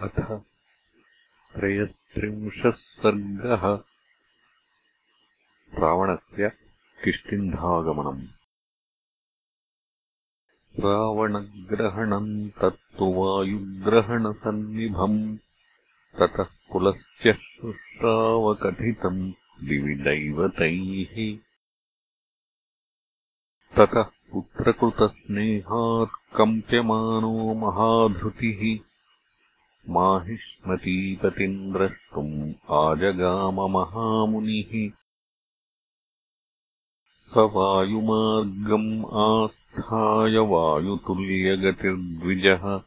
अथ त्रयस्त्रिंशः सर्गः। रावणस्य किष्किन्धागमनम् रावणग्रहणम् तत्तु वायुग्रहणसन्निभम्। ततः कुलस्य शुश्रावकथितम् दिविदैवतैः। ततः पुत्रकृतस्नेहात्कम्प्यमानो महाधृतिः माहिष्मतीपतिम् द्रष्टुम् आजगाममहामुनिः स वायुमार्गम् आस्थाय वायुतुल्यगतिर्द्विजः।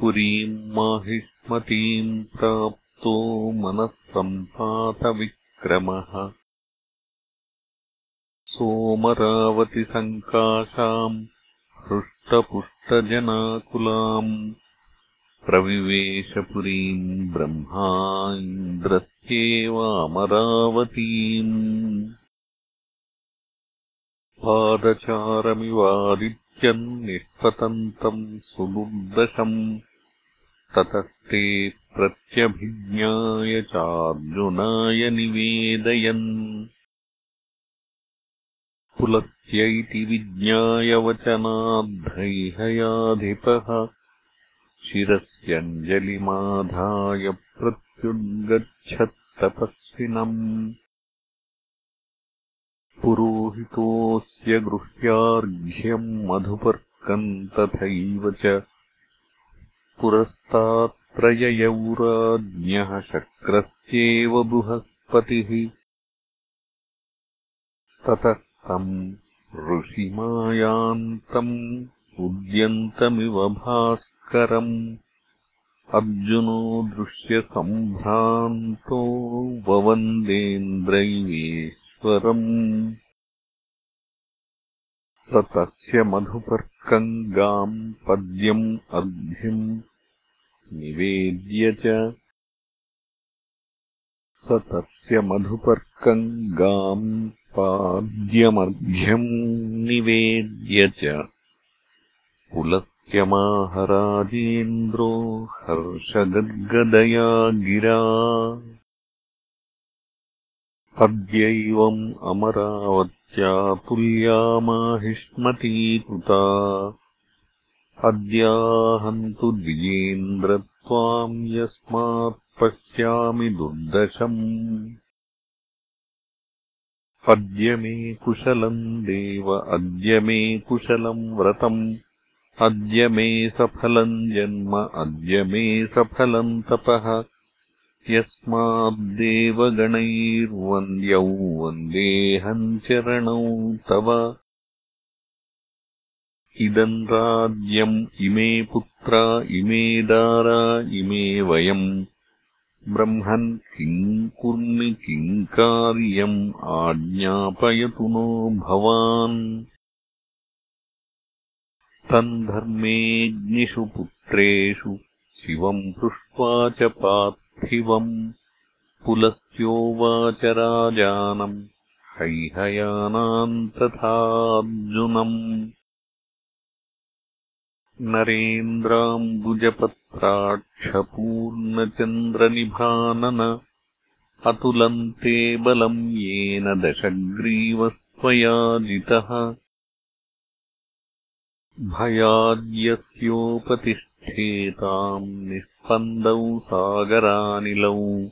पुरीम् माहिष्मतीम् प्राप्तो मनःसम्पातविक्रमः। सोमरावतिसङ्काशाम् हृष्टपुष्टजनाकुलाम् प्रविवेशपुरीम् ब्रह्मा इन्द्रस्येवामरावतीम् पादचारमिवादित्यम् निष्पतन्तम् सुदुर्दशम् ततस्ते प्रत्यभिज्ञाय चार्जुनाय निवेदयन्। पुलस्त्य विज्ञाय वचनाद्धैहयाधिपः शिरस्यञ्जलिमाधाय प्रत्युद्गच्छत्तपस्विनम्। पुरोहितोऽस्य गृह्यार्घ्यम् मधुपर्कम् तथैव च। पुरस्तात्त्रययौराज्ञः शक्रस्येव बृहस्पतिः। ततः तम् ऋषिमायान्तम् उद्यन्तमिव भास् करम् अर्जुनो दृश्यसम्भ्रान्तो ववन्देन्द्रैवेश्वरम् स तस्य मधुपर्कम् गाम् पद्यम् अर्घ्यम् निवेद्य च। स तस्य मधुपर्कम् गाम् पाद्यमर्घ्यम् निवेद्य च पुलः त्यमाहराजेन्द्रो हर्षगद्गदया गिरा। अद्यैवम् अमरावत्या तुल्यामाहिष्मतीकृता अद्याहन्तु द्विजेन्द्र त्वाम् यस्मात् पश्यामि दुर्दशम्। अद्य मे कुशलम् देव अद्य मे कुशलम् व्रतम् अद्य मे सफलम् जन्म अद्य मे सफलम् तपः। यस्माद्देवगणैर्वन्द्यौ वन्देऽहम् चरणौ तव। इदम् राज्यम् इमे पुत्रा इमे दारा इमे वयम्। ब्रह्मन् किम् कुर्मि किम् कार्यम् आज्ञापयतु नो भवान् तम् धर्मेऽग्निषु पुत्रेषु शिवम् पृष्ट्वा च पार्थिवम् पुलस्त्योवाच राजानम् हैहयानाम् तथार्जुनम् नरेन्द्राम्बुजपत्राक्षपूर्णचन्द्रनिभानन अतुलम् ते बलम् येन दशग्रीवस्त्वया जितः भयाद्यस्योपतिष्ठेताम् निःस्पन्दौ सागरानिलौ।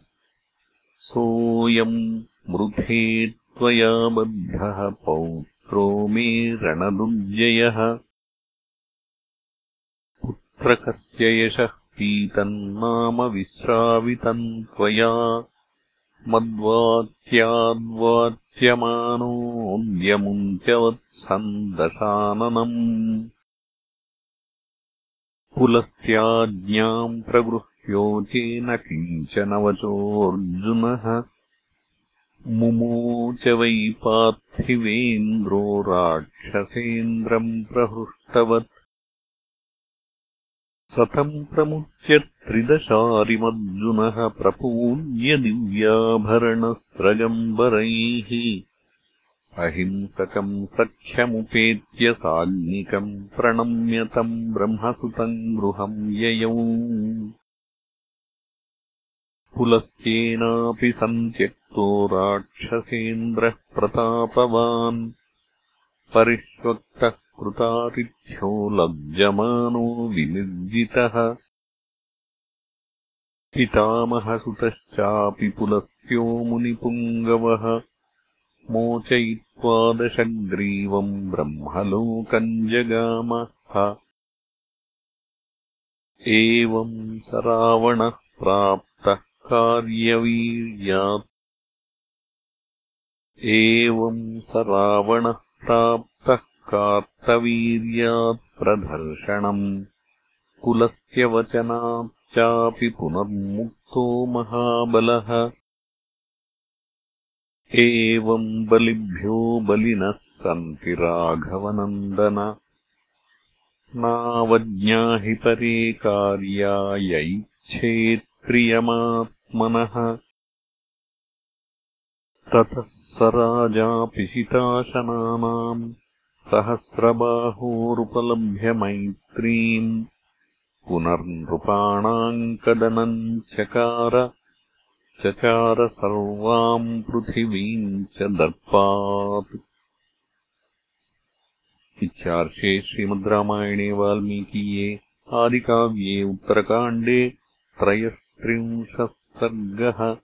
सोऽयम् मृथे त्वया बद्धः पौत्रो मे रणदुर्जयः। पुत्रकस्य यशः पीतम् नाम विश्रावितम् त्वया। मद्वाक्याद्वाच्यमानोऽद्यमुञ्चवत्सम् दशाननम् पुलस्त्याज्ञाम् प्रगृह्योचेन किञ्चन वचोऽर्जुनः मुमोच वै पार्थिवेन्द्रो राक्षसेन्द्रम् प्रहृष्टवत्। सतम् प्रमुच्य त्रिदशारिमर्जुनः प्रपूज्य दिव्याभरणस्रजम्बरैः अहिंसकम् सख्यमुपेत्य साग्निकम् प्रणम्य तम् ब्रह्मसुतम् गृहम् ययौ। पुलस्त्येनापि सन्त्यक्तो राक्षसेन्द्रः प्रतापवान्। परिष्वक्तः कृतातिथ्यो लज्जमानो विनिर्जितः। पितामहसुतश्चापि पुलस्त्यो मुनिपुङ्गवः मोचयित्वा दशग्रीवम् ब्रह्मलोकम् जगामः एवम् स रावणः प्राप्तः कार्यवीर्यात्। एवम् स रावणः प्राप्तः कार्तवीर्यात् प्रदर्शनम्। कुलस्त्यवचनात् चापि पुनर्मुक्तो महाबलः एवम् बलिभ्यो बलिनः सन्ति राघवनन्दन। नावज्ञाहि परे कार्यायैच्छेत्प्रियमात्मनः ततः स राजा पिशिताशनानाम् सहस्रबाहोरुपलभ्य मैत्रीम् पुनर्नृपाणाम् कदनम् चकार चचार सर्वाम् पृथिवीम् च दर्पात्। इत्यार्षे श्रीमद् रामायणे वाल्मीकीये आदिकाव्ये उत्तरकाण्डे त्रयस्त्रिंशः सर्गः